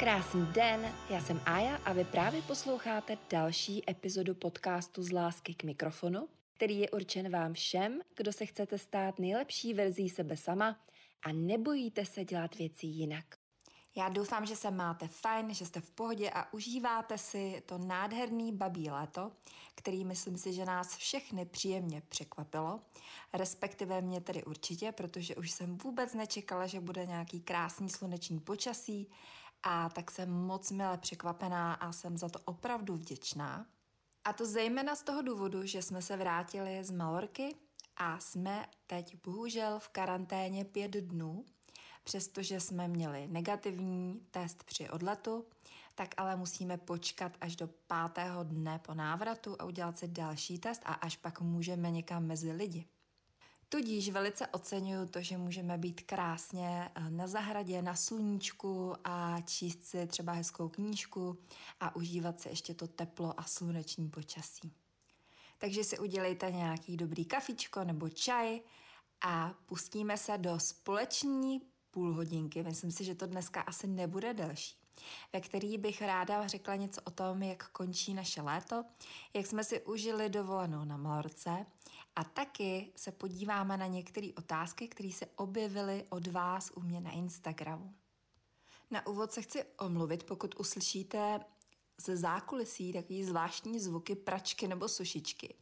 Krásný den, já jsem Aja a vy právě posloucháte další epizodu podcastu Z lásky k mikrofonu, který je určen vám všem, kdo se chcete stát nejlepší verzí sebe sama a nebojíte se dělat věci jinak. Já doufám, že se máte fajn, že jste v pohodě a užíváte si to nádherný babí léto, který myslím si, že nás všechny příjemně překvapilo. Respektive mě tedy určitě, protože už jsem vůbec nečekala, že bude nějaký krásný sluneční počasí a tak jsem moc milé překvapená a jsem za to opravdu vděčná. A to zejména z toho důvodu, že jsme se vrátili z Malorky a jsme teď bohužel v karanténě pět dnů, Přestože jsme měli negativní test při odletu, tak ale musíme počkat až do pátého dne po návratu a udělat si další test a až pak můžeme někam mezi lidi. Tudíž velice oceňuju to, že můžeme být krásně eh, na zahradě, na sluníčku a číst si třeba hezkou knížku a užívat si ještě to teplo a sluneční počasí. Takže si udělejte nějaký dobrý kafičko nebo čaj a pustíme se do společní půl hodinky, myslím si, že to dneska asi nebude delší, ve který bych ráda řekla něco o tom, jak končí naše léto, jak jsme si užili dovolenou na Malorce a taky se podíváme na některé otázky, které se objevily od vás u mě na Instagramu. Na úvod se chci omluvit, pokud uslyšíte ze zákulisí takový zvláštní zvuky pračky nebo sušičky.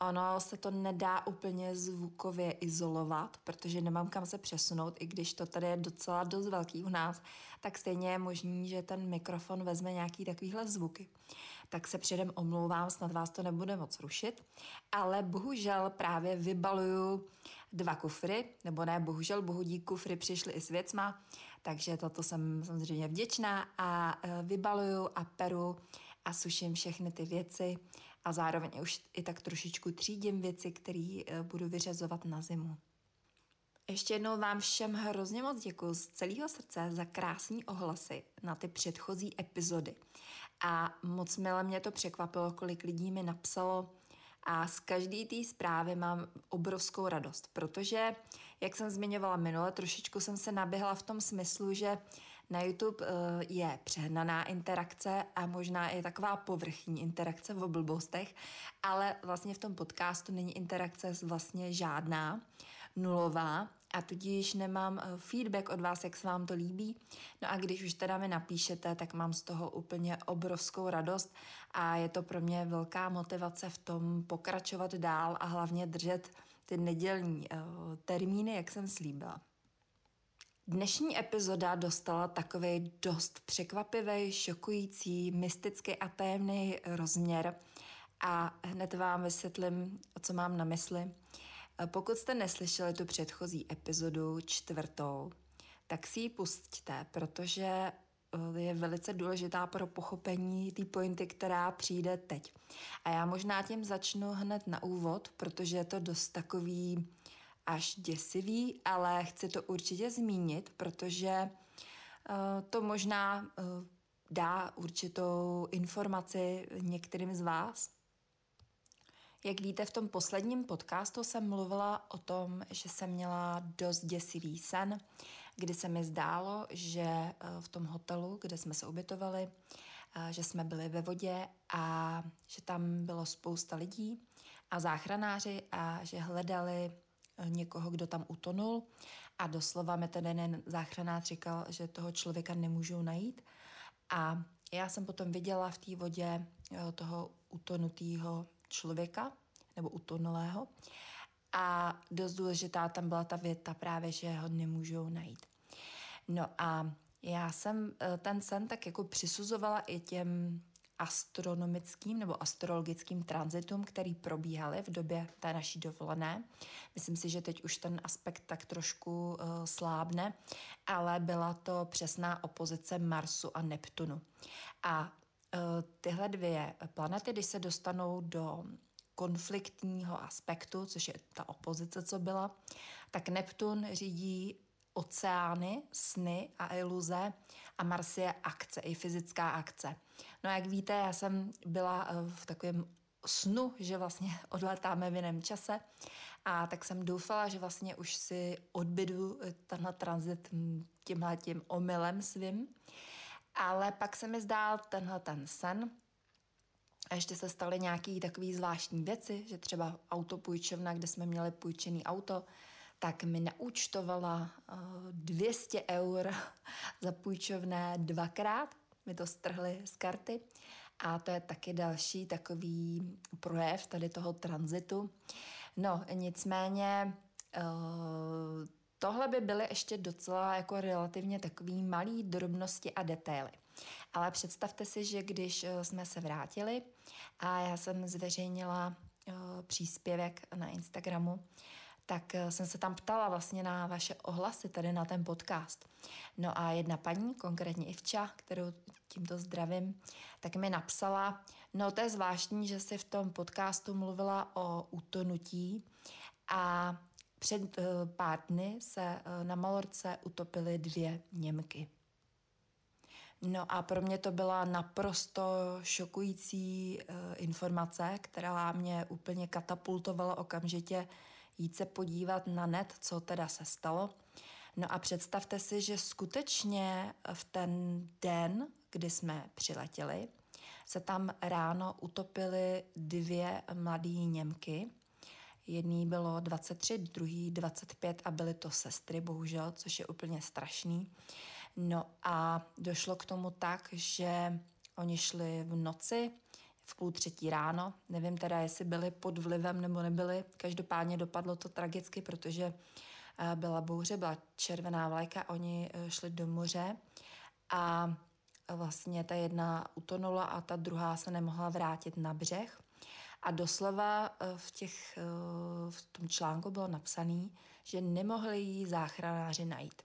Ono se to nedá úplně zvukově izolovat, protože nemám kam se přesunout, i když to tady je docela dost velký u nás, tak stejně je možný, že ten mikrofon vezme nějaký takovýhle zvuky. Tak se předem omlouvám, snad vás to nebude moc rušit, ale bohužel právě vybaluju dva kufry, nebo ne, bohužel, bohudí kufry přišly i s věcma, takže toto jsem samozřejmě vděčná a e, vybaluju a peru a suším všechny ty věci a zároveň už i tak trošičku třídím věci, které e, budu vyřazovat na zimu. Ještě jednou vám všem hrozně moc děkuji z celého srdce za krásné ohlasy na ty předchozí epizody. A moc milé mě to překvapilo, kolik lidí mi napsalo, a z každé té zprávy mám obrovskou radost, protože, jak jsem zmiňovala minule, trošičku jsem se naběhla v tom smyslu, že na YouTube eh, je přehnaná interakce a možná i taková povrchní interakce v blbostech, ale vlastně v tom podcastu není interakce vlastně žádná, nulová a tudíž nemám eh, feedback od vás, jak se vám to líbí. No a když už teda mi napíšete, tak mám z toho úplně obrovskou radost a je to pro mě velká motivace v tom pokračovat dál a hlavně držet ty nedělní uh, termíny, jak jsem slíbila. Dnešní epizoda dostala takový dost překvapivý, šokující, mystický a tajemný rozměr a hned vám vysvětlím, co mám na mysli. Pokud jste neslyšeli tu předchozí epizodu čtvrtou, tak si ji pustíte, protože eh, je velice důležitá pro pochopení té pointy, která přijde teď. A já možná tím začnu hned na úvod, protože je to dost takový až děsivý, ale chci to určitě zmínit, protože uh, to možná uh, dá určitou informaci některým z vás. Jak víte, v tom posledním podcastu jsem mluvila o tom, že jsem měla dost děsivý sen, kdy se mi zdálo, že eh, v tom hotelu, kde jsme se ubytovali, eh, že jsme byli ve vodě a že tam bylo spousta lidí a záchranáři a že hledali eh, někoho, kdo tam utonul. A doslova mi ten jeden záchranář říkal, že toho člověka nemůžou najít. A já jsem potom viděla v té vodě toho utonutého člověka nebo utonulého. A dost důležitá tam byla ta věta právě, že ho nemůžou najít. No a já jsem eh, ten sen tak jako přisuzovala i těm astronomickým nebo astrologickým tranzitům, který probíhaly v době té naší dovolené. Myslím si, že teď už ten aspekt tak trošku uh, slábne, ale byla to přesná opozice Marsu a Neptunu. A tyhle dvě planety, když se dostanou do konfliktního aspektu, což je ta opozice, co byla, tak Neptun řídí oceány, sny a iluze a Mars je akce, i fyzická akce. No a jak víte, já jsem byla eh, v takovém snu, že vlastně odletáme v jiném čase a tak jsem doufala, že vlastně už si odbydu tenhle transit tímhle tím omylem svým. Ale pak se mi zdál tenhle ten sen, a ještě se staly nějaké takové zvláštní věci, že třeba autopůjčovna, kde jsme měli půjčený auto, tak mi naúčtovala 200 eur za půjčovné dvakrát. Mi to strhli z karty. A to je taky další takový projev tady toho tranzitu. No, nicméně eh, tohle by byly ještě docela jako relativně takový malý drobnosti a detaily. Ale představte si, že když eh, jsme se vrátili a já jsem zveřejnila eh, příspěvek na Instagramu, tak jsem se tam ptala vlastně na vaše ohlasy tady na ten podcast. No a jedna paní, konkrétně Ivča, kterou tímto zdravím, tak mi napsala, no to je zvláštní, že si v tom podcastu mluvila o utonutí a před uh, pár dny se uh, na Malorce utopily dvě Němky. No a pro mě to byla naprosto šokující uh, informace, která mě úplně katapultovala okamžitě jít se podívat na net, co teda se stalo. No a představte si, že skutečně v ten den, kdy jsme přiletěli, se tam ráno utopily dvě mladé Němky. Jedný bylo 23, druhý 25 a byly to sestry, bohužel, což je úplně strašný. No a došlo k tomu tak, že oni šli v noci, v půl třetí ráno. Nevím teda, jestli byli pod vlivem nebo nebyli. Každopádně dopadlo to tragicky, protože eh, byla bouře, byla červená vlajka, oni eh, šli do moře a vlastně ta jedna utonula a ta druhá se nemohla vrátit na břeh. A doslova eh, v, těch, v tom článku bylo napsané, že nemohli jí záchranáři najít.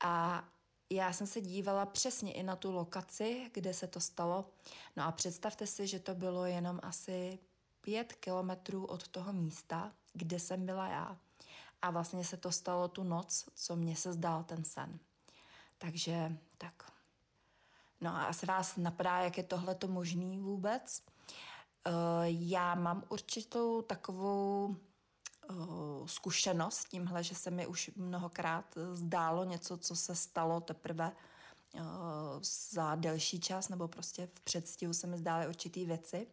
A já jsem se dívala přesně i na tu lokaci, kde se to stalo. No a představte si, že to bylo jenom asi pět kilometrů od toho místa, kde jsem byla já. A vlastně se to stalo tu noc, co mně se zdál ten sen. Takže tak. No a asi vás napadá, jak je tohle to možný vůbec. Uh, já mám určitou takovou uh, zkušenost s tímhle, že se mi už mnohokrát zdálo něco, co se stalo teprve uh, za delší čas, nebo prostě v předstihu se mi zdály určitý věci.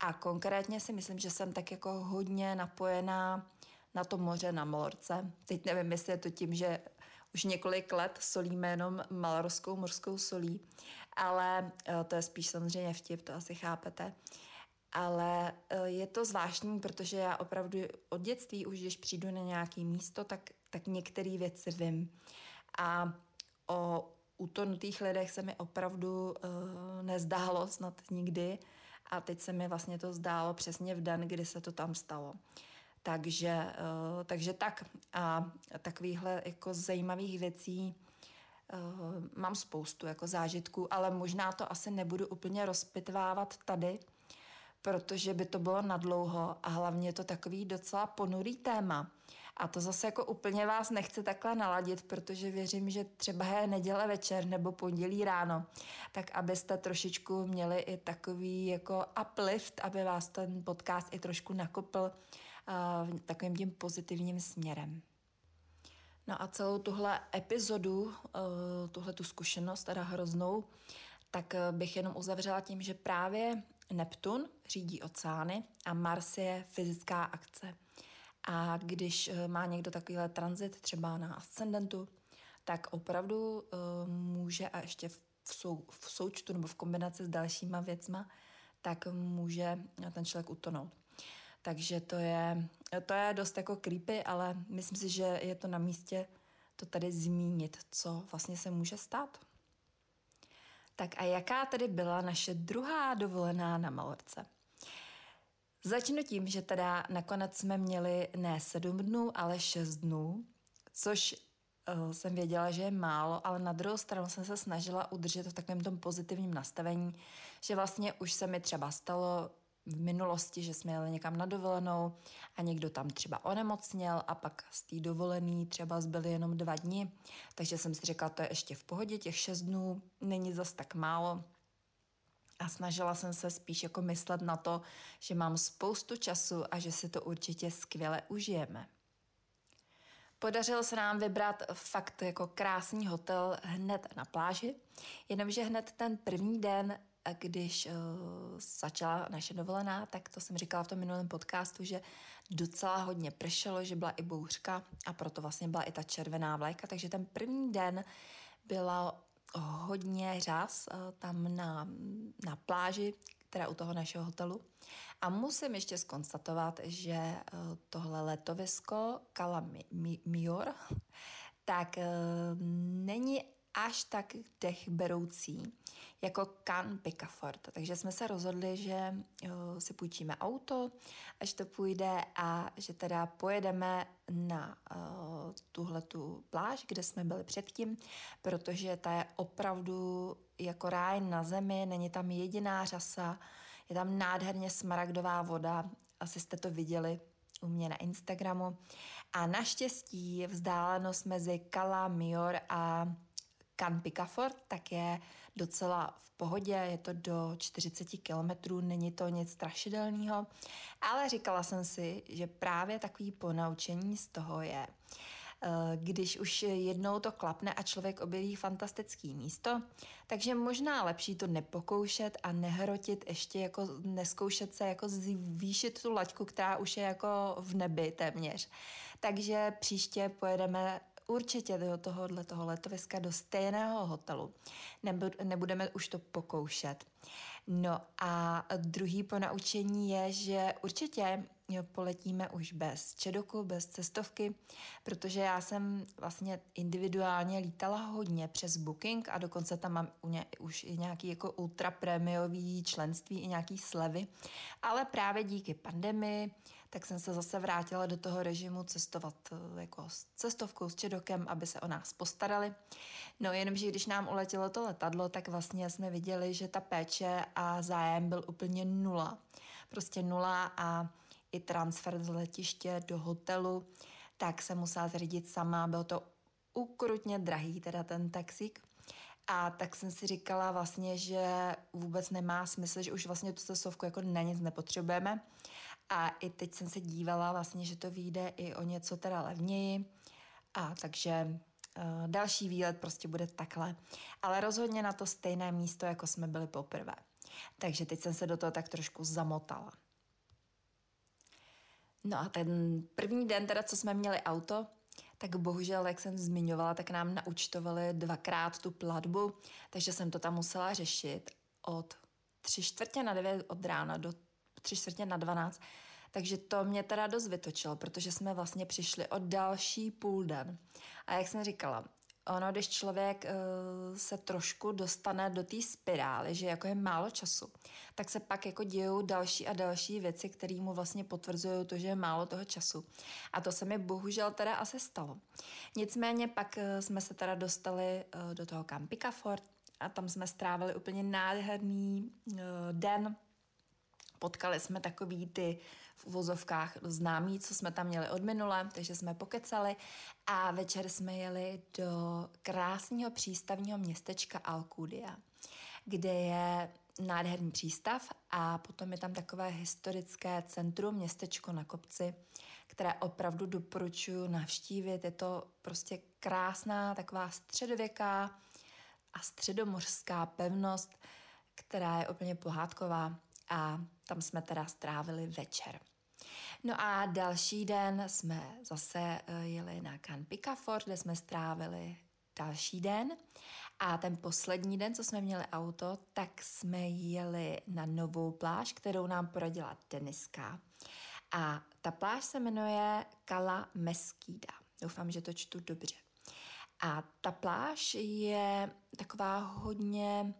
A konkrétně si myslím, že jsem tak jako hodně napojená na to moře na Malorce. Teď nevím, jestli je to tím, že už několik let solíme jenom malorskou morskou solí, ale to je spíš samozřejmě vtip, to asi chápete ale eh, je to zvláštní, protože já opravdu od dětství už, když přijdu na nějaké místo, tak, tak některé věci vím. A o utonutých lidech se mi opravdu uh, nezdálo snad nikdy a teď se mi vlastně to zdálo přesně v den, kdy se to tam stalo. Takže, uh, takže tak a takovýchhle jako zajímavých věcí uh, mám spoustu jako zážitků, ale možná to asi nebudu úplně rozpitvávat tady, protože by to bylo nadlouho a hlavně je to takový docela ponurý téma. A to zase jako úplně vás nechce takhle naladit, protože věřím, že třeba je neděle večer nebo pondělí ráno, tak abyste trošičku měli i takový jako uplift, aby vás ten podcast i trošku nakopl uh, takovým tím pozitivním směrem. No a celou tuhle epizodu, uh, tuhle tu zkušenost, teda hroznou, tak bych jenom uzavřela tím, že právě Neptun řídí oceány a Mars je fyzická akce. A když eh, má někdo takovýhle tranzit třeba na ascendentu, tak opravdu uh, může a ještě v, sou, v součtu nebo v kombinaci s dalšíma věcma, tak může ten člověk utonout. Takže to je, to je dost jako creepy, ale myslím si, že je to na místě to tady zmínit, co vlastně se může stát. Tak a jaká tedy byla naše druhá dovolená na Malorce? Začnu tím, že teda nakonec jsme měli ne sedm dnů, ale šest dnů, což uh, jsem věděla, že je málo, ale na druhou stranu jsem se snažila udržet v takovém tom pozitivním nastavení, že vlastně už se mi třeba stalo v minulosti, že jsme jeli někam na dovolenou a někdo tam třeba onemocněl a pak z té dovolený třeba zbyly jenom dva dny, takže jsem si řekla, to je ještě v pohodě, těch šest dnů není zas tak málo. A snažila jsem se spíš jako myslet na to, že mám spoustu času a že si to určitě skvěle užijeme. Podařilo se nám vybrat fakt jako krásný hotel hned na pláži, jenomže hned ten první den, když uh, začala naše dovolená, tak to jsem říkala v tom minulém podcastu, že docela hodně pršelo, že byla i bouřka a proto vlastně byla i ta červená vlajka, takže ten první den byla hodně řas uh, tam na, na pláži, teda u toho našeho hotelu. A musím ještě skonstatovat, že eh, tohle letovisko Cala Mior tak není až tak dech beroucí jako Can Picafort. Takže jsme se rozhodli, že uh, si půjčíme auto, až to půjde a že teda pojedeme na uh, tuhle tu pláž, kde jsme byli předtím, protože ta je opravdu jako ráj na zemi, není tam jediná řasa, je tam nádherně smaragdová voda, asi jste to viděli u mě na Instagramu. A naštěstí vzdálenost mezi Cala Mior a Can tak je docela v pohodě, je to do 40 kilometrů, není to nic strašidelného, ale říkala jsem si, že právě takový ponaučení z toho je, Eh, když už jednou to klapne a člověk objeví fantastický místo, takže možná lepší to nepokoušet a nehrotit ještě jako neskoušet se jako zvýšit tu laťku, která už je jako v nebi téměř. Takže příště pojedeme určitě do tohohle toho letoviska do stejného hotelu. Nebudeme už to pokoušet. No a druhý ponaučení je, že určitě poletíme už bez čedoku, bez cestovky, protože já jsem vlastně individuálně lítala hodně přes Booking a dokonce tam mám už i nějaký jako ultra prémiový členství i nějaký slevy, ale právě díky pandemii tak jsem se zase vrátila do toho režimu cestovat eh, jako s cestovkou, s čedokem, aby se o nás postarali. No jenomže když nám uletělo to letadlo, tak vlastně jsme viděli, že ta péče a zájem byl úplně nula. Prostě nula a i transfer z letiště do hotelu, tak se musela zřídit sama. Byl to ukrutně drahý, teda ten taxík. A tak jsem si říkala vlastně, že vůbec nemá smysl, že už vlastně tu cestovku jako na nic nepotřebujeme. A i teď jsem se dívala vlastně, že to vyjde i o něco teda levněji. A takže uh, další výlet prostě bude takhle. Ale rozhodně na to stejné místo, jako jsme byli poprvé. Takže teď jsem se do toho tak trošku zamotala. No a ten první den teda, co jsme měli auto, tak bohužel, jak jsem zmiňovala, tak nám naučtovali dvakrát tu platbu, takže jsem to tam musela řešit od tři čtvrtě na devět od rána do tři čtvrtě na dvanáct. Takže to mě teda dost vytočilo, protože jsme vlastně přišli o další půl den. A jak jsem říkala, ono, když člověk uh, se trošku dostane do té spirály, že jako je málo času, tak se pak jako dějou další a další věci, které mu vlastně potvrzují to, že je málo toho času. A to se mi bohužel teda asi stalo. Nicméně pak uh, jsme se teda dostali uh, do toho Campika Fort a tam jsme strávili úplně nádherný uh, den. Potkali jsme takový ty v uvozovkách známí, co jsme tam měli od minule, takže jsme pokecali a večer jsme jeli do krásného přístavního městečka Alcudia, kde je nádherný přístav a potom je tam takové historické centrum, městečko na kopci, které opravdu doporučuji navštívit. Je to prostě krásná taková středověká a středomořská pevnost, která je úplně pohádková a tam jsme teda strávili večer. No a další den jsme zase eh, jeli na Can Picafort, kde jsme strávili další den. A ten poslední den, co jsme měli auto, tak jsme jeli na novou pláž, kterou nám poradila Deniska. A ta pláž se jmenuje Kala Meskýda. Doufám, že to čtu dobře. A ta pláž je taková hodně,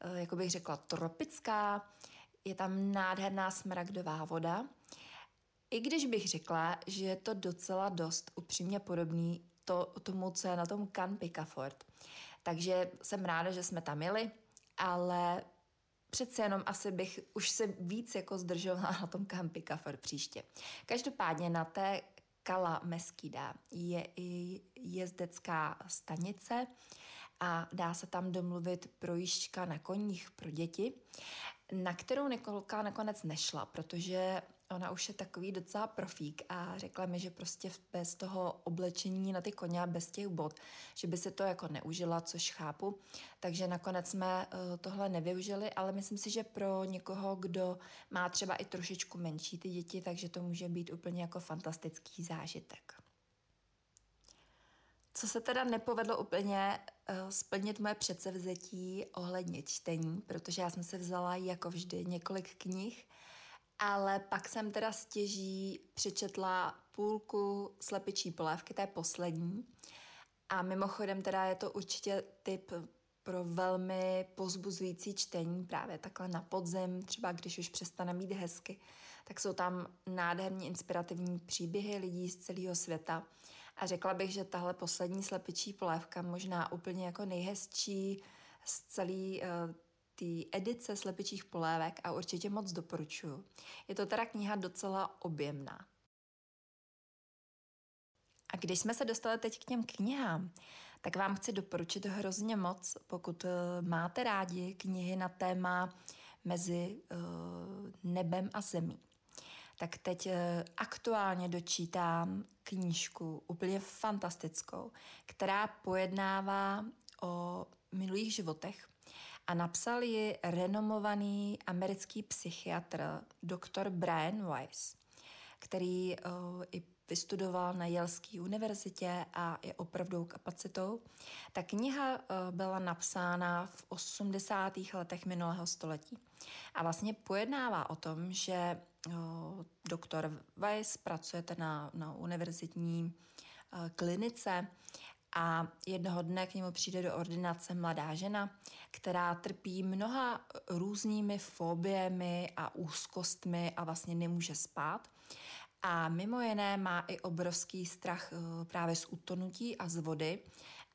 eh, jak bych řekla, tropická. Je tam nádherná smragdová voda i když bych řekla, že je to docela dost upřímně podobný to, tomu, co je na tom Can Picafort. Takže jsem ráda, že jsme tam jeli, ale přece jenom asi bych už se víc jako zdržovala na tom Can Picafort příště. Každopádně na té Kala Meskida je i jezdecká stanice a dá se tam domluvit projížďka na koních pro děti na kterou Nikolka nakonec nešla, protože ona už je takový docela profík a řekla mi, že prostě bez toho oblečení na ty koně a bez těch bot, že by se to jako neužila, což chápu. Takže nakonec jsme uh, tohle nevyužili, ale myslím si, že pro někoho, kdo má třeba i trošičku menší ty děti, takže to může být úplně jako fantastický zážitek. Co se teda nepovedlo úplně uh, splnit moje předsevzetí ohledně čtení, protože já jsem se vzala jako vždy několik knih, ale pak jsem teda stěží přečetla půlku slepičí polévky, té poslední. A mimochodem teda je to určitě typ pro velmi pozbuzující čtení právě takhle na podzem, třeba když už přestane mít hezky, tak jsou tam nádherní inspirativní příběhy lidí z celého světa. A řekla bych, že tahle poslední slepičí polévka možná úplně jako nejhezčí z celý uh, té edice slepičích polévek a určitě moc doporučuju. Je to teda kniha docela objemná. A když jsme se dostali teď k těm knihám, tak vám chci doporučit hrozně moc, pokud uh, máte rádi knihy na téma mezi uh, nebem a zemí. Tak teď uh, aktuálně dočítám knížku úplně fantastickou, která pojednává o minulých životech a napsal ji renomovaný americký psychiatr dr. Brian Weiss, který uh, i vystudoval na Jelské univerzitě a je opravdu kapacitou. Ta kniha uh, byla napsána v 80. letech minulého století a vlastně pojednává o tom, že doktor Weiss pracujete na, na univerzitní uh, klinice a jednoho dne k němu přijde do ordinace mladá žena, která trpí mnoha různými fobiemi a úzkostmi a vlastně nemůže spát. A mimo jiné má i obrovský strach eh, právě z utonutí a z vody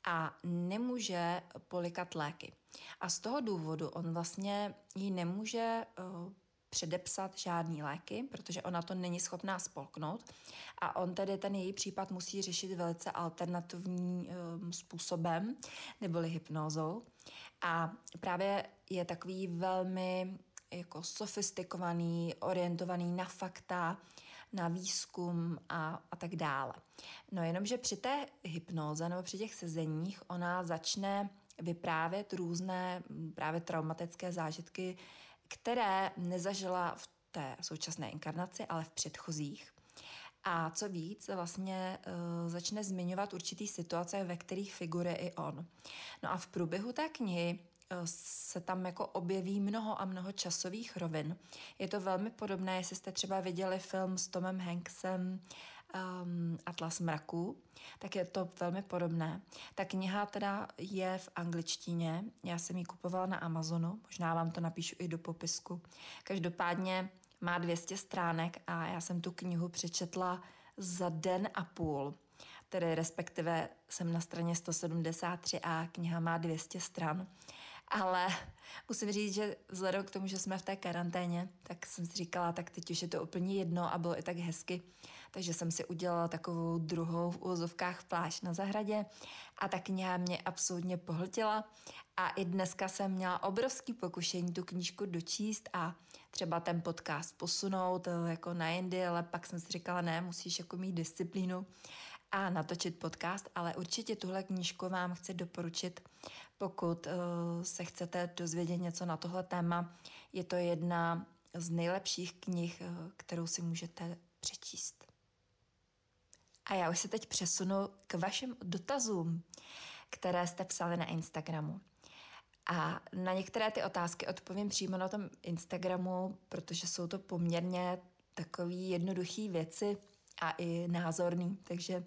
a nemůže polikat léky. A z toho důvodu on vlastně ji nemůže eh, předepsat žádný léky, protože ona to není schopná spolknout a on tedy ten její případ musí řešit velice alternativním um, způsobem, neboli hypnózou. A právě je takový velmi jako sofistikovaný, orientovaný na fakta, na výzkum a, a tak dále. No jenomže při té hypnoze nebo při těch sezeních ona začne vyprávět různé právě traumatické zážitky které nezažila v té současné inkarnaci, ale v předchozích. A co víc, vlastně uh, začne zmiňovat určitý situace, ve kterých figuruje i on. No a v průběhu té knihy uh, se tam jako objeví mnoho a mnoho časových rovin. Je to velmi podobné, jestli jste třeba viděli film s Tomem Hanksem um, Atlas mraků, tak je to velmi podobné. Ta kniha teda je v angličtině, já jsem ji kupovala na Amazonu, možná vám to napíšu i do popisku. Každopádně má 200 stránek a já jsem tu knihu přečetla za den a půl. Tedy respektive jsem na straně 173 a kniha má 200 stran. Ale musím říct, že vzhledem k tomu, že jsme v té karanténě, tak jsem si říkala, tak teď už je to úplně jedno a bylo i tak hezky, takže jsem si udělala takovou druhou v úzovkách pláž na zahradě a ta kniha mě absolutně pohltila a i dneska jsem měla obrovský pokušení tu knížku dočíst a třeba ten podcast posunout eh, jako na jindy, ale pak jsem si říkala, ne, musíš jako mít disciplínu a natočit podcast, ale určitě tuhle knížku vám chci doporučit, pokud uh, se chcete dozvědět něco na tohle téma. Je to jedna z nejlepších knih, uh, kterou si můžete přečíst. A já už se teď přesunu k vašim dotazům, které jste psali na Instagramu. A na některé ty otázky odpovím přímo na tom Instagramu, protože jsou to poměrně takové jednoduché věci a i názorný. Takže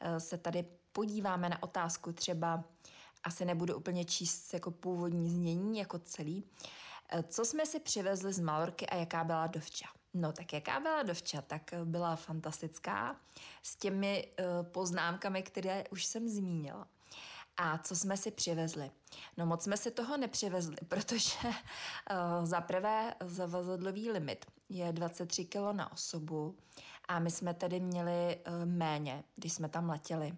eh, se tady podíváme na otázku třeba, asi nebudu úplně číst jako původní znění, jako celý. Eh, co jsme si přivezli z Malorky a jaká byla dovča? No tak jaká byla dovča? Tak byla fantastická s těmi uh, poznámkami, které už jsem zmínila. A co jsme si přivezli? No moc jsme si toho nepřivezli, protože uh, za prvé zavazadlový limit je 23 kg na osobu a my jsme tedy měli uh, méně, když jsme tam letěli.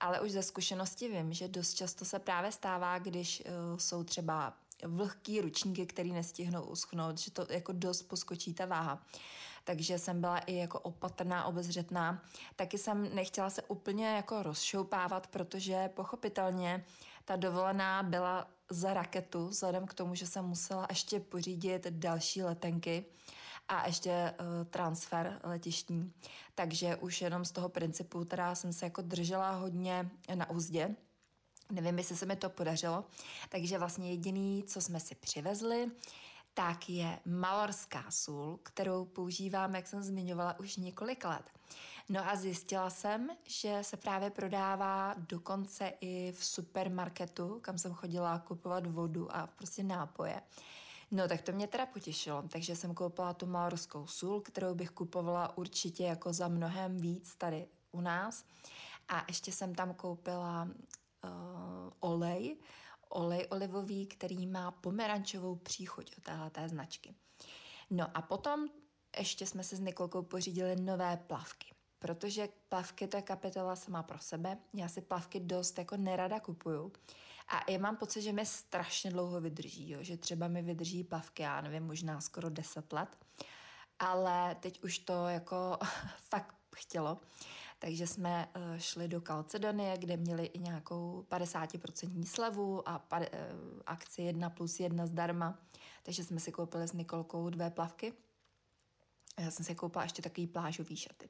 Ale už ze zkušenosti vím, že dost často se právě stává, když uh, jsou třeba vlhký ručníky, který nestihnou uschnout, že to jako dost poskočí ta váha. takže jsem byla i jako opatrná, obezřetná. Taky jsem nechtěla se úplně jako rozšoupávat, protože pochopitelně ta dovolená byla za raketu, vzhledem k tomu, že jsem musela ještě pořídit další letenky a ještě uh, transfer letištní. Takže už jenom z toho principu teda jsem se jako držela hodně na úzdě. Nevím, jestli se mi to podařilo. Takže vlastně jediný, co jsme si přivezli, tak je malorská sůl, kterou používám, jak jsem zmiňovala, už několik let. No a zjistila jsem, že se právě prodává dokonce i v supermarketu, kam jsem chodila kupovat vodu a prostě nápoje. No tak to mě teda potěšilo, takže jsem koupila tu malorskou sůl, kterou bych kupovala určitě jako za mnohem víc tady u nás. A ještě jsem tam koupila olej, olej olivový, který má pomerančovou příchuť od téhle značky. No a potom ještě jsme se s Nikolkou pořídili nové plavky. Protože plavky to je kapitola sama pro sebe. Já si plavky dost jako nerada kupuju. A já mám pocit, že mi strašně dlouho vydrží, jo? že třeba mi vydrží plavky, já nevím, možná skoro 10 let. Ale teď už to jako fakt chtělo. Takže jsme uh, šli do Kalcedonie, kde měli i nějakou 50% slevu a uh, akci 1 plus 1 zdarma. Takže jsme si koupili s Nikolkou dvě plavky. Já jsem si koupila ještě takový plážový šaty.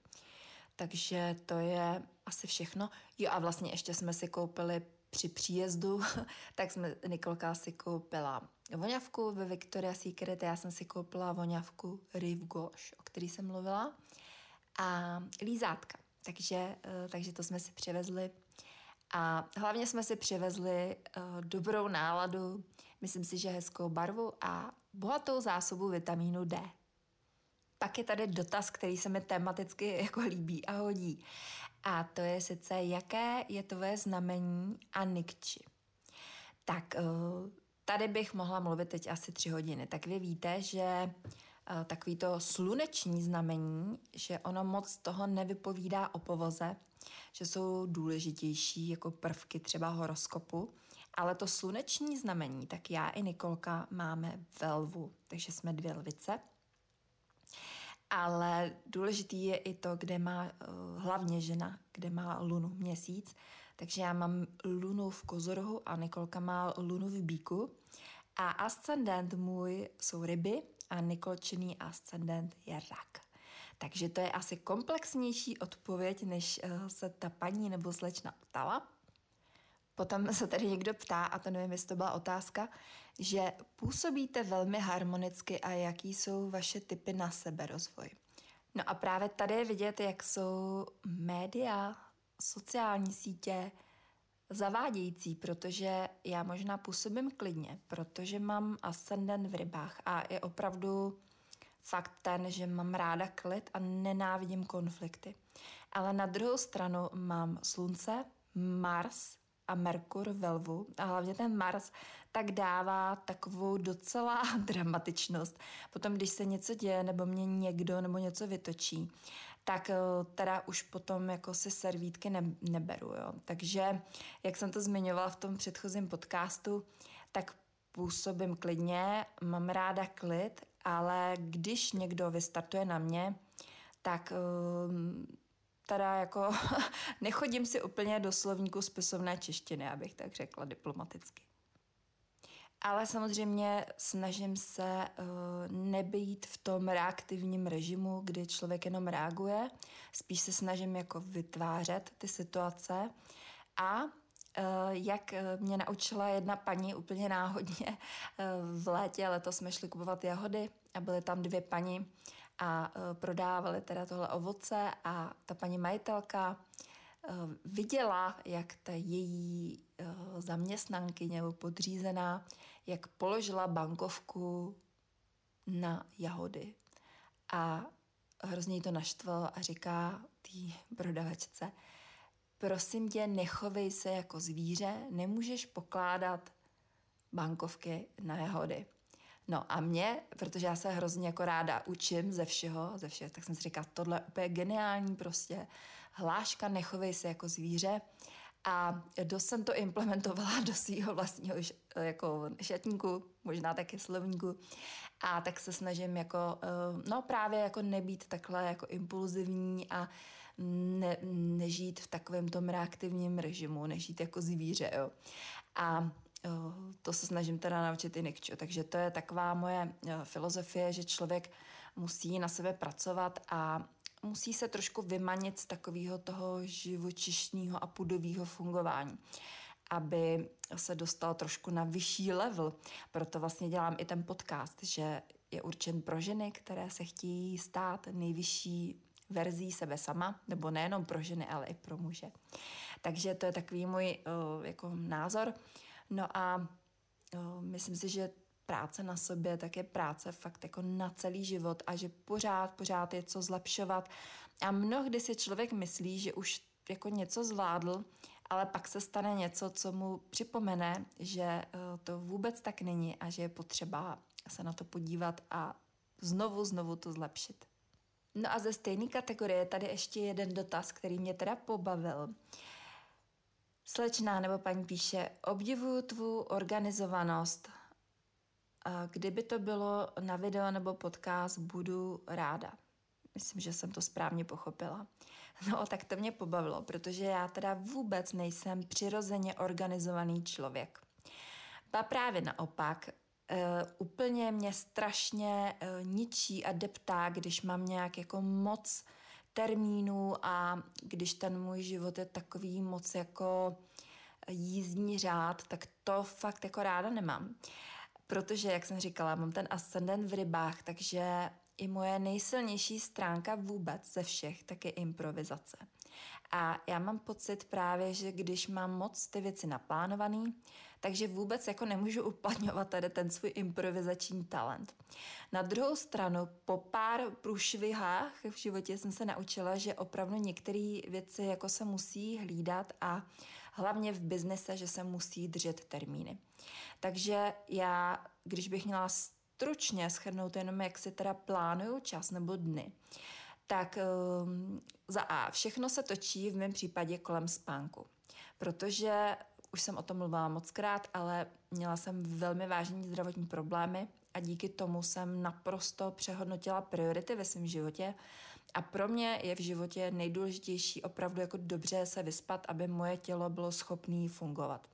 Takže to je asi všechno. Jo a vlastně ještě jsme si koupili při příjezdu, tak jsme, Nikolka si koupila voňavku ve Victoria's Secret, já jsem si koupila voňavku Rive Gauche, o který jsem mluvila, a lízátka. Takže, eh, takže to jsme si přivezli. A hlavně jsme si přivezli uh, dobrou náladu, myslím si, že hezkou barvu a bohatou zásobu vitamínu D. Pak je tady dotaz, který se mi tematicky jako líbí a hodí. A to je sice, jaké je tvoje znamení a nikči. Tak eh, tady bych mohla mluvit teď asi tři hodiny. Tak vy víte, že eh, takový to sluneční znamení, že ono moc toho nevypovídá o povoze, že jsou důležitější jako prvky třeba horoskopu, ale to sluneční znamení, tak já i Nikolka máme velvu, takže jsme dvě lvice – ale důležitý je i to, kde má uh, hlavně žena, kde má lunu měsíc. Takže já mám lunu v kozorohu a Nikolka má lunu v bíku. A ascendent můj jsou ryby a Nikolčiný ascendent je rak. Takže to je asi komplexnější odpověď, než uh, se ta paní nebo slečna ptala. Potom se tady někdo ptá, a to nevím, jestli to byla otázka, že působíte velmi harmonicky a jaký jsou vaše typy na sebe rozvoj. No a právě tady je vidět, jak jsou média, sociální sítě zavádějící, protože já možná působím klidně, protože mám ascendent v rybách a je opravdu fakt ten, že mám ráda klid a nenávidím konflikty. Ale na druhou stranu mám slunce, Mars a Merkur ve lvu a hlavně ten Mars tak dává takovou docela dramatičnost. Potom, když se něco děje nebo mě někdo nebo něco vytočí, tak eh, teda už potom jako si servítky ne, neberu. Jo. Takže, jak jsem to zmiňovala v tom předchozím podcastu, tak působím klidně, mám ráda klid, ale když někdo vystartuje na mě, tak uh, teda jako nechodím si úplně do slovníku spisovné češtiny, abych tak řekla diplomaticky. Ale samozřejmě snažím se uh, nebýt v tom reaktivním režimu, kdy člověk jenom reaguje. Spíš se snažím jako vytvářet ty situace. A uh, jak mě naučila jedna paní úplně náhodně, v létě letos jsme šli kupovat jahody a byly tam dvě paní a prodávali teda tohle ovoce a ta paní majitelka viděla, jak ta její zaměstnankyně nebo podřízená, jak položila bankovku na jahody. A hrozně jí to naštvalo a říká té prodavačce, prosím tě, nechovej se jako zvíře, nemůžeš pokládat bankovky na jahody. No a mě, protože já se hrozně jako ráda učím ze všeho, ze všeho, tak jsem si říkala, tohle je úplně geniální prostě. Hláška, nechovej se jako zvíře. A dost jsem to implementovala do svého vlastního jako šatníku, možná také slovníku. A tak se snažím jako, eh, no právě jako nebýt takhle jako impulzivní a ne, nežít v takovém tom reaktivním režimu, nežít jako zvíře, jo. A eh, to se snažím teda naučit i Nikčo. Takže to je taková moje eh, filozofie, že člověk musí na sebe pracovat a musí se trošku vymanit z takového toho živočišního a pudového fungování aby se dostal trošku na vyšší level. Proto vlastně dělám i ten podcast, že je určen pro ženy, které se chtějí stát nejvyšší verzí sebe sama, nebo nejenom pro ženy, ale i pro muže. Takže to je takový můj uh, jako názor. No a uh, myslím si, že práce na sobě, tak je práce fakt jako na celý život a že pořád, pořád je co zlepšovat. A mnohdy si člověk myslí, že už jako něco zvládl, ale pak se stane něco, co mu připomene, že eh, to vůbec tak není a že je potřeba se na to podívat a znovu, znovu to zlepšit. No a ze stejné kategorie tady ještě jeden dotaz, který mě teda pobavil. Slečná nebo paní píše, obdivuju tvou organizovanost. Kdyby to bylo na video nebo podcast, budu ráda. Myslím, že jsem to správně pochopila. No, tak to mě pobavilo, protože já teda vůbec nejsem přirozeně organizovaný člověk. Ba právě naopak, uh, úplně mě strašně uh, ničí a deptá, když mám nějak jako moc termínů a když ten můj život je takový moc jako jízdní řád, tak to fakt jako ráda nemám. Protože, jak jsem říkala, mám ten ascendent v rybách, takže i moje nejsilnější stránka vůbec ze všech, tak je improvizace. A já mám pocit právě, že když mám moc ty věci naplánovaný, takže vůbec jako nemůžu uplatňovat tady ten svůj improvizační talent. Na druhou stranu, po pár průšvihách v životě jsem se naučila, že opravdu některé věci jako se musí hlídat a hlavně v biznise, že se musí držet termíny. Takže já, když bych měla stručně schrnout jenom, jak si teda plánuju čas nebo dny, tak um, za A, všechno se točí v mém případě kolem spánku, protože už jsem o tom mluvila moc krát, ale měla jsem velmi vážné zdravotní problémy a díky tomu jsem naprosto přehodnotila priority ve svém životě a pro mě je v životě nejdůležitější opravdu jako dobře se vyspat, aby moje tělo bylo schopné fungovat.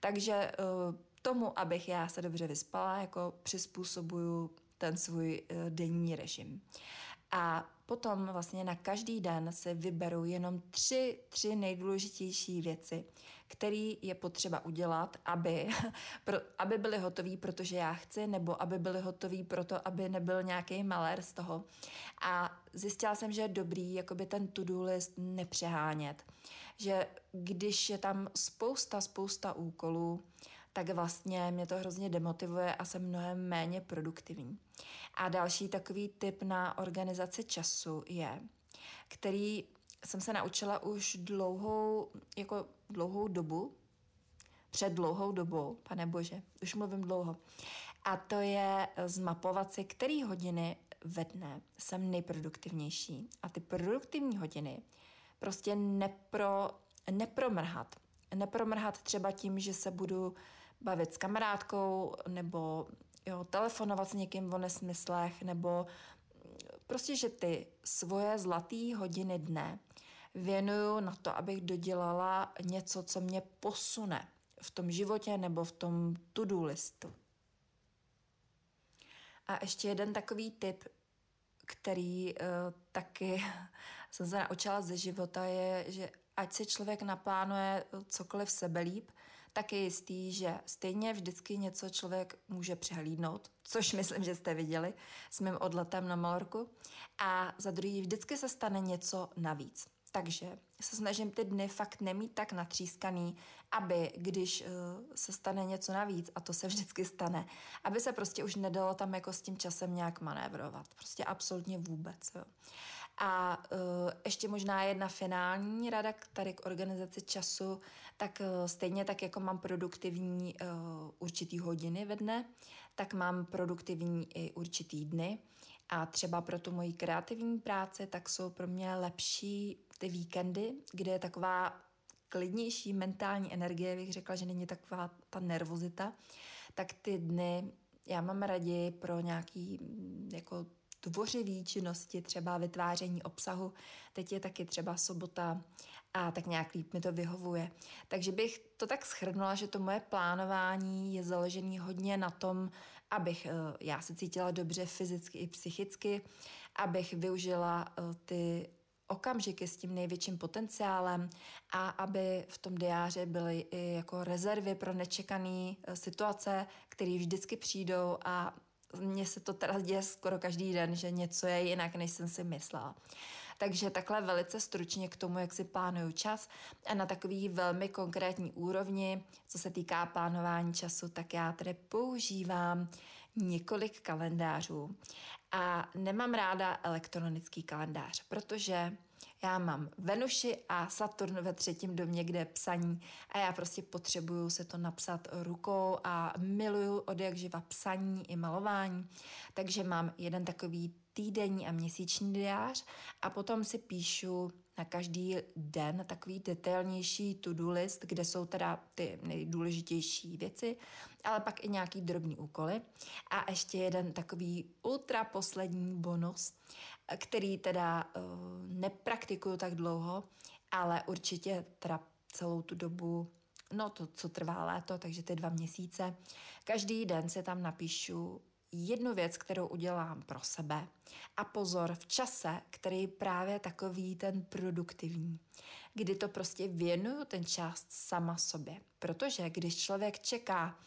Takže uh, tomu, abych já se dobře vyspala, jako přizpůsobuju ten svůj uh, denní režim. A potom vlastně na každý den se vyberu jenom tři, tři nejdůležitější věci, které je potřeba udělat, aby, pro, aby byly hotové, protože já chci, nebo aby byly hotové proto, aby nebyl nějaký malér z toho. A zjistila jsem, že je dobrý jakoby ten to-do list nepřehánět. Že když je tam spousta, spousta úkolů, tak vlastně mě to hrozně demotivuje a jsem mnohem méně produktivní. A další takový tip na organizaci času je, který jsem se naučila už dlouhou, jako dlouhou dobu, před dlouhou dobou, pane bože, už mluvím dlouho. A to je zmapovat si, který hodiny ve dne jsem nejproduktivnější. A ty produktivní hodiny prostě nepro, nepromrhat. Nepromrhat třeba tím, že se budu bavit s kamarádkou nebo jo, telefonovat s někým o nesmyslech nebo prostě, že ty svoje zlaté hodiny dne věnuju na to, abych dodělala něco, co mě posune v tom životě nebo v tom to-do listu. A ještě jeden takový tip, který uh, taky jsem se naučila ze života, je, že ať si člověk naplánuje cokoliv sebelíp, tak je jistý, že stejně vždycky něco člověk může přehlídnout, což myslím, že jste viděli s mým odletem na Malorku. A za druhý vždycky se stane něco navíc. Takže se snažím ty dny fakt nemít tak natřískaný, aby když uh, se stane něco navíc, a to se vždycky stane, aby se prostě už nedalo tam jako s tím časem nějak manévrovat. Prostě absolutně vůbec. Jo. A uh, ještě možná jedna finální rada tady k organizaci času, tak uh, stejně tak, jako mám produktivní uh, určitý hodiny ve dne, tak mám produktivní i určitý dny. A třeba pro tu moji kreativní práci, tak jsou pro mě lepší ty víkendy, kde je taková klidnější mentální energie, bych řekla, že není taková ta nervozita, tak ty dny já mám raději pro nějaký jako tvořivý činnosti, třeba vytváření obsahu. Teď je taky třeba sobota a tak nějak líp mi to vyhovuje. Takže bych to tak schrnula, že to moje plánování je založené hodně na tom, abych eh, já se cítila dobře fyzicky i psychicky, abych využila eh, ty okamžiky s tím největším potenciálem a aby v tom diáři byly i jako rezervy pro nečekané eh, situace, které vždycky přijdou a mně se to teda děje skoro každý den, že něco je jinak, než jsem si myslela. Takže takhle velice stručně k tomu, jak si plánuju čas a na takový velmi konkrétní úrovni, co se týká plánování času, tak já tedy používám několik kalendářů a nemám ráda elektronický kalendář, protože já mám Venuši a Saturn ve třetím domě, kde je psaní a já prostě potřebuju se to napsat rukou a miluju od jak živa psaní i malování. Takže mám jeden takový týdenní a měsíční diář a potom si píšu na každý den takový detailnější to-do list, kde jsou teda ty nejdůležitější věci, ale pak i nějaký drobný úkoly. A ještě jeden takový ultra poslední bonus, který teda uh, nepraktikuju tak dlouho, ale určitě teda celou tu dobu no to, co trvá léto, takže ty dva měsíce. Každý den si tam napíšu jednu věc, kterou udělám pro sebe. A pozor, v čase, který je právě takový ten produktivní, kdy to prostě věnuju ten čas sama sobě. Protože když člověk čeká,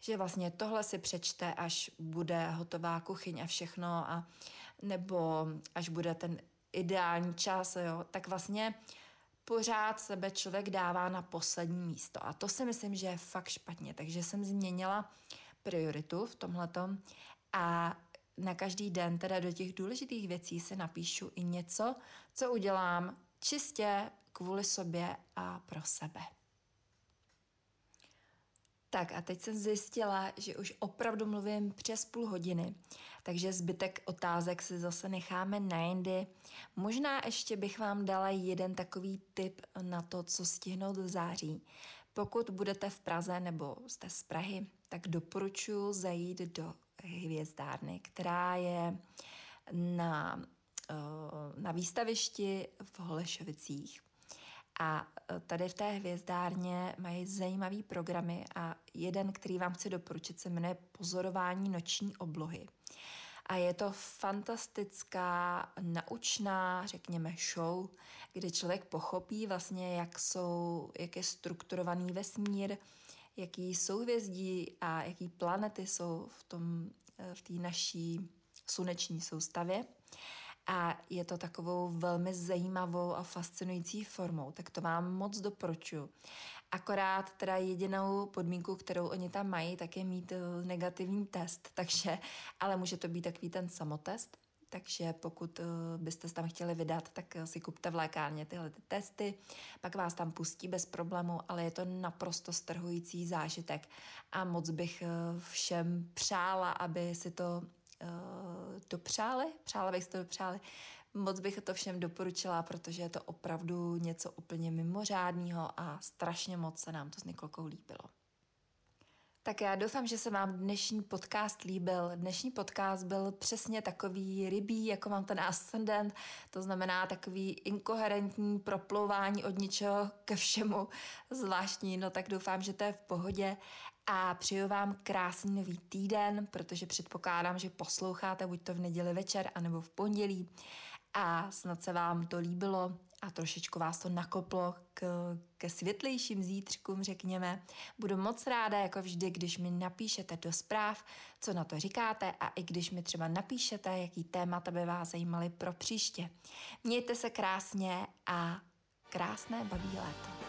že vlastně tohle si přečte, až bude hotová kuchyň a všechno, a, nebo až bude ten ideální čas, jo, tak vlastně pořád sebe člověk dává na poslední místo. A to si myslím, že je fakt špatně. Takže jsem změnila prioritu v tomhletom a na každý den teda do těch důležitých věcí se napíšu i něco, co udělám čistě kvůli sobě a pro sebe. Tak a teď jsem zjistila, že už opravdu mluvím přes půl hodiny, takže zbytek otázek si zase necháme na jindy. Možná ještě bych vám dala jeden takový tip na to, co stihnout v září. Pokud budete v Praze nebo jste z Prahy, tak doporučuji zajít do hvězdárny, která je na, eh, na výstavišti v Holešovicích. A eh, tady v té hvězdárně mají zajímavý programy a jeden, který vám chci doporučit, se jmenuje Pozorování noční oblohy. A je to fantastická, naučná, řekněme, show, kde člověk pochopí vlastně, jak, jsou, jak je strukturovaný vesmír, jaký souhvězdí a jaký planety jsou v tom eh, v té naší sluneční soustavě. A je to takovou velmi zajímavou a fascinující formou, tak to vám moc doporučuji. Akorát teda jedinou podmínku, kterou oni tam mají, tak je mít eh, negativní test, takže, ale může to být takový ten samotest. Takže pokud uh, byste se tam chtěli vydat, tak uh, si kupte v lékárně tyhle ty testy, pak vás tam pustí bez problému, ale je to naprosto strhující zážitek. A moc bych uh, všem přála, aby si to dopřáli, přála bych si to dopřáli, moc bych to všem doporučila, protože je to opravdu něco úplně mimořádného a strašně moc se nám to s Nikolkou líbilo. Tak já doufám, že se vám dnešní podcast líbil. Dnešní podcast byl přesně takový rybí, jako mám ten ascendent, to znamená takový inkoherentní proplouvání od ničeho ke všemu zvláštní, no tak doufám, že to je v pohodě. A přeju vám krásný nový týden, protože předpokládám, že posloucháte buď to v neděli večer, anebo v pondělí. A snad se vám to líbilo a trošičku vás to nakoplo k, ke světlejším zítřkům, řekněme. Budu moc ráda, jako vždy, když mi napíšete do zpráv, co na to říkáte a i když mi třeba napíšete, jaký témata by vás zajímaly pro příště. Mějte se krásně a krásné babí léto.